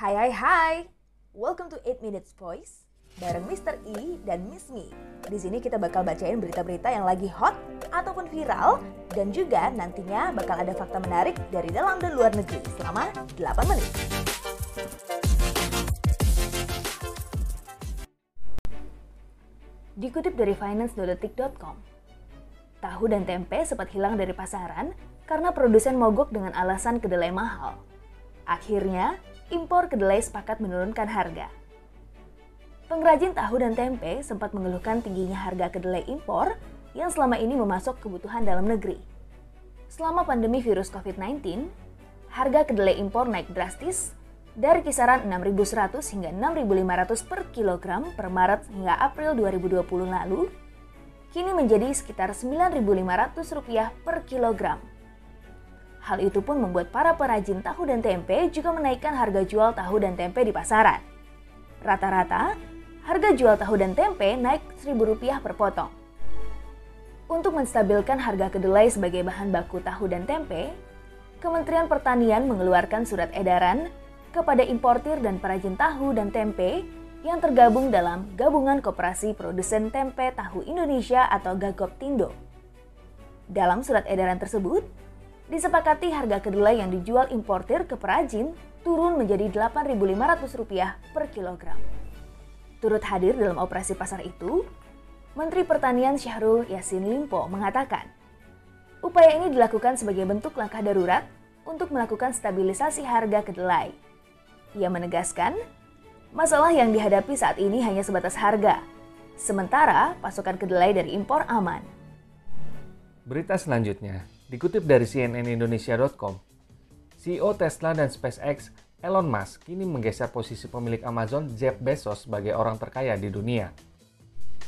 Hai hai hai, welcome to 8 Minutes Voice bareng Mr. E dan Miss Me. Di sini kita bakal bacain berita-berita yang lagi hot ataupun viral dan juga nantinya bakal ada fakta menarik dari dalam dan luar negeri selama 8 menit. Dikutip dari finance.detik.com, tahu dan tempe sempat hilang dari pasaran karena produsen mogok dengan alasan kedelai mahal. Akhirnya, impor kedelai sepakat menurunkan harga. Pengrajin tahu dan tempe sempat mengeluhkan tingginya harga kedelai impor yang selama ini memasuk kebutuhan dalam negeri. Selama pandemi virus COVID-19, harga kedelai impor naik drastis dari kisaran 6.100 hingga 6.500 per kilogram per Maret hingga April 2020 lalu, kini menjadi sekitar 9.500 rupiah per kilogram. Hal itu pun membuat para perajin tahu dan tempe juga menaikkan harga jual tahu dan tempe di pasaran. Rata-rata, harga jual tahu dan tempe naik Rp1.000 per potong. Untuk menstabilkan harga kedelai sebagai bahan baku tahu dan tempe, Kementerian Pertanian mengeluarkan surat edaran kepada importir dan perajin tahu dan tempe yang tergabung dalam Gabungan Koperasi Produsen Tempe Tahu Indonesia atau Gagoptindo. Dalam surat edaran tersebut, disepakati harga kedelai yang dijual importir ke perajin turun menjadi Rp8.500 per kilogram. Turut hadir dalam operasi pasar itu, Menteri Pertanian Syahrul Yassin Limpo mengatakan, upaya ini dilakukan sebagai bentuk langkah darurat untuk melakukan stabilisasi harga kedelai. Ia menegaskan, masalah yang dihadapi saat ini hanya sebatas harga, sementara pasokan kedelai dari impor aman. Berita selanjutnya, Dikutip dari cnnindonesia.com, CEO Tesla dan SpaceX Elon Musk kini menggeser posisi pemilik Amazon Jeff Bezos sebagai orang terkaya di dunia.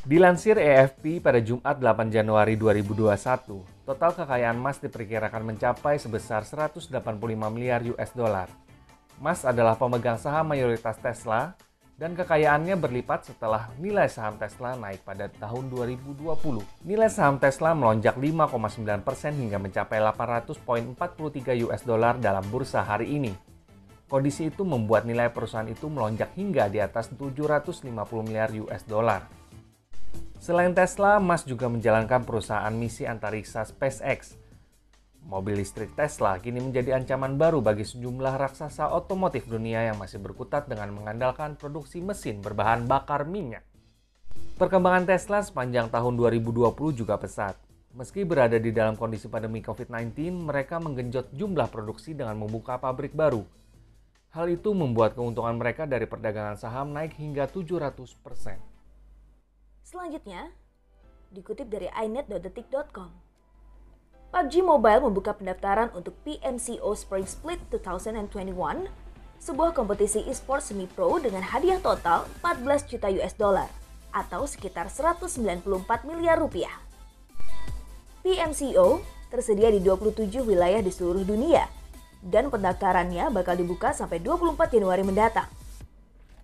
Dilansir AFP pada Jumat 8 Januari 2021, total kekayaan Musk diperkirakan mencapai sebesar 185 miliar US dollar. Musk adalah pemegang saham mayoritas Tesla dan kekayaannya berlipat setelah nilai saham Tesla naik pada tahun 2020. Nilai saham Tesla melonjak 5,9 persen hingga mencapai 800.43 US dollar dalam bursa hari ini. Kondisi itu membuat nilai perusahaan itu melonjak hingga di atas 750 miliar US dollar. Selain Tesla, Musk juga menjalankan perusahaan misi antariksa SpaceX Mobil listrik Tesla kini menjadi ancaman baru bagi sejumlah raksasa otomotif dunia yang masih berkutat dengan mengandalkan produksi mesin berbahan bakar minyak. Perkembangan Tesla sepanjang tahun 2020 juga pesat. Meski berada di dalam kondisi pandemi COVID-19, mereka menggenjot jumlah produksi dengan membuka pabrik baru. Hal itu membuat keuntungan mereka dari perdagangan saham naik hingga 700%. Selanjutnya, dikutip dari inet.detik.com. PUBG Mobile membuka pendaftaran untuk PMCO Spring Split 2021, sebuah kompetisi e-sport semi-pro dengan hadiah total 14 juta US dollar atau sekitar 194 miliar rupiah. PMCO tersedia di 27 wilayah di seluruh dunia dan pendaftarannya bakal dibuka sampai 24 Januari mendatang.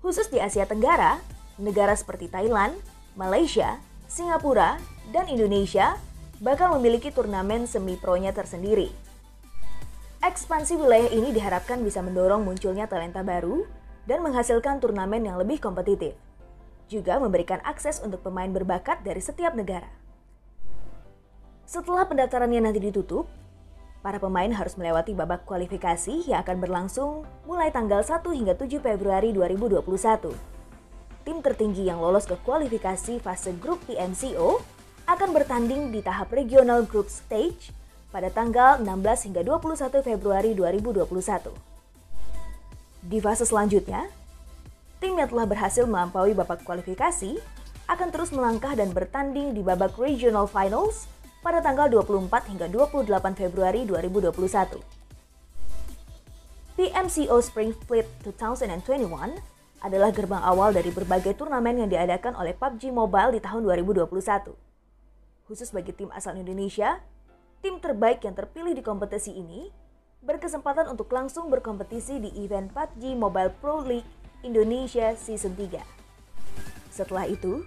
Khusus di Asia Tenggara, negara seperti Thailand, Malaysia, Singapura, dan Indonesia bakal memiliki turnamen semi-pronya tersendiri. Ekspansi wilayah ini diharapkan bisa mendorong munculnya talenta baru dan menghasilkan turnamen yang lebih kompetitif. Juga memberikan akses untuk pemain berbakat dari setiap negara. Setelah pendaftarannya nanti ditutup, para pemain harus melewati babak kualifikasi yang akan berlangsung mulai tanggal 1 hingga 7 Februari 2021. Tim tertinggi yang lolos ke kualifikasi fase grup PMCO akan bertanding di tahap regional group stage pada tanggal 16 hingga 21 Februari 2021. Di fase selanjutnya, tim yang telah berhasil melampaui babak kualifikasi akan terus melangkah dan bertanding di babak regional finals pada tanggal 24 hingga 28 Februari 2021. PMCO Spring Split 2021 adalah gerbang awal dari berbagai turnamen yang diadakan oleh PUBG Mobile di tahun 2021 khusus bagi tim asal Indonesia, tim terbaik yang terpilih di kompetisi ini berkesempatan untuk langsung berkompetisi di event PUBG Mobile Pro League Indonesia Season 3. Setelah itu,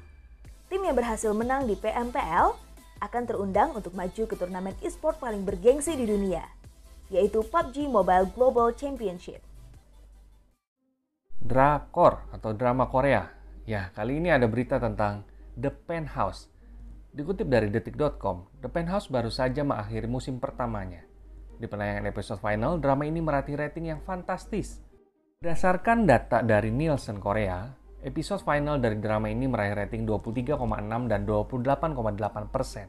tim yang berhasil menang di PMPL akan terundang untuk maju ke turnamen e-sport paling bergengsi di dunia, yaitu PUBG Mobile Global Championship. Drakor atau drama Korea. Ya, kali ini ada berita tentang The Penthouse. Dikutip dari detik.com, The Penthouse baru saja mengakhiri musim pertamanya. Di penayangan episode final, drama ini meraih rating yang fantastis. Berdasarkan data dari Nielsen Korea, episode final dari drama ini meraih rating 23,6 dan 28,8 persen.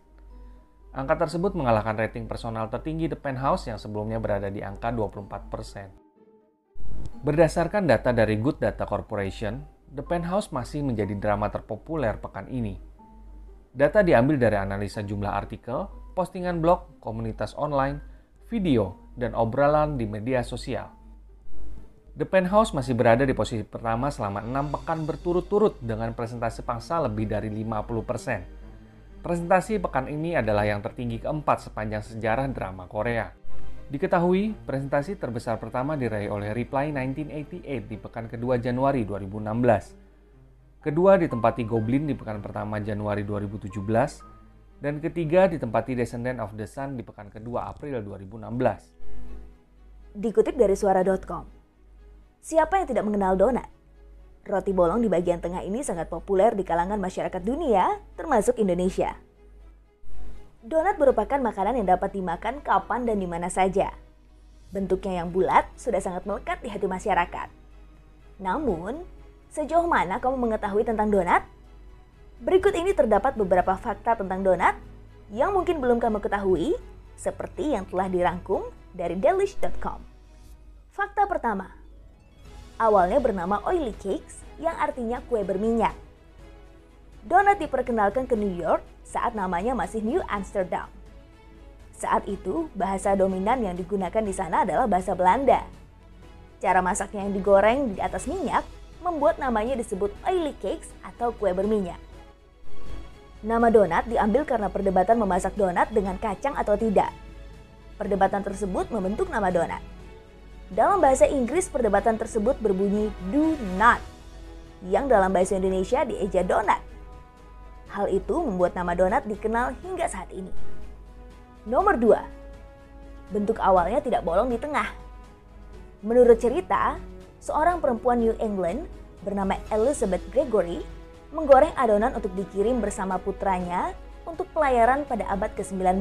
Angka tersebut mengalahkan rating personal tertinggi The Penthouse yang sebelumnya berada di angka 24%. Berdasarkan data dari Good Data Corporation, The Penthouse masih menjadi drama terpopuler pekan ini. Data diambil dari analisa jumlah artikel, postingan blog, komunitas online, video, dan obrolan di media sosial. The Penthouse masih berada di posisi pertama selama enam pekan berturut-turut dengan presentasi pangsa lebih dari 50 persen Presentasi pekan ini adalah yang tertinggi keempat sepanjang sejarah drama Korea. Diketahui, presentasi terbesar pertama diraih oleh Reply 1988 di pekan kedua Januari 2016. Kedua ditempati Goblin di pekan pertama Januari 2017, dan ketiga ditempati Descendant of the Sun di pekan kedua April 2016. Dikutip dari suara.com, siapa yang tidak mengenal donat? Roti bolong di bagian tengah ini sangat populer di kalangan masyarakat dunia, termasuk Indonesia. Donat merupakan makanan yang dapat dimakan kapan dan di mana saja. Bentuknya yang bulat sudah sangat melekat di hati masyarakat. Namun, sejauh mana kamu mengetahui tentang donat? Berikut ini terdapat beberapa fakta tentang donat yang mungkin belum kamu ketahui, seperti yang telah dirangkum dari delish.com. Fakta pertama, awalnya bernama oily cakes yang artinya kue berminyak. Donat diperkenalkan ke New York saat namanya masih New Amsterdam. Saat itu, bahasa dominan yang digunakan di sana adalah bahasa Belanda. Cara masaknya yang digoreng di atas minyak membuat namanya disebut oily cakes atau kue berminyak. Nama donat diambil karena perdebatan memasak donat dengan kacang atau tidak. Perdebatan tersebut membentuk nama donat. Dalam bahasa Inggris, perdebatan tersebut berbunyi do not, yang dalam bahasa Indonesia dieja donat. Hal itu membuat nama donat dikenal hingga saat ini. Nomor 2. Bentuk awalnya tidak bolong di tengah. Menurut cerita, seorang perempuan New England bernama Elizabeth Gregory menggoreng adonan untuk dikirim bersama putranya untuk pelayaran pada abad ke-19.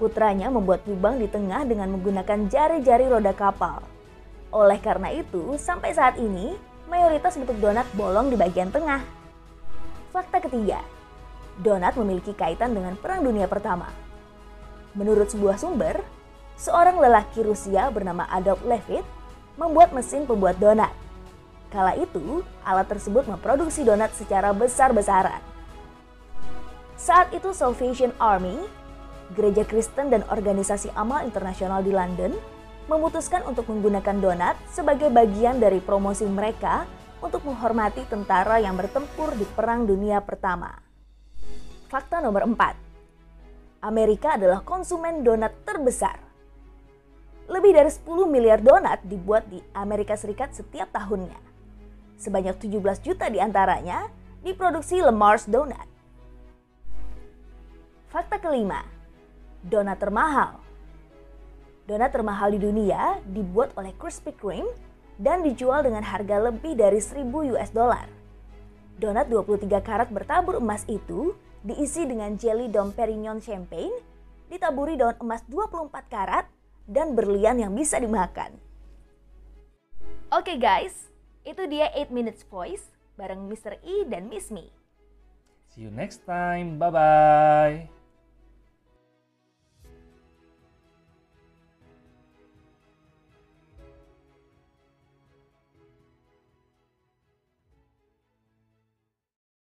Putranya membuat lubang di tengah dengan menggunakan jari-jari roda kapal. Oleh karena itu, sampai saat ini, mayoritas bentuk donat bolong di bagian tengah. Fakta ketiga, donat memiliki kaitan dengan Perang Dunia Pertama. Menurut sebuah sumber, seorang lelaki Rusia bernama Adolf Levitt membuat mesin pembuat donat. Kala itu, alat tersebut memproduksi donat secara besar-besaran. Saat itu Salvation Army gereja Kristen dan organisasi amal internasional di London memutuskan untuk menggunakan donat sebagai bagian dari promosi mereka untuk menghormati tentara yang bertempur di Perang Dunia Pertama. Fakta nomor 4. Amerika adalah konsumen donat terbesar. Lebih dari 10 miliar donat dibuat di Amerika Serikat setiap tahunnya. Sebanyak 17 juta di antaranya diproduksi Le Mars Donut. Fakta kelima, donat termahal. Donat termahal di dunia dibuat oleh Krispy Kreme dan dijual dengan harga lebih dari 1000 US dollar. Donat 23 karat bertabur emas itu diisi dengan jelly Dom Perignon Champagne, ditaburi daun emas 24 karat, dan berlian yang bisa dimakan. Oke okay guys, itu dia 8 Minutes Voice bareng Mr. E dan Miss Me. See you next time. Bye-bye.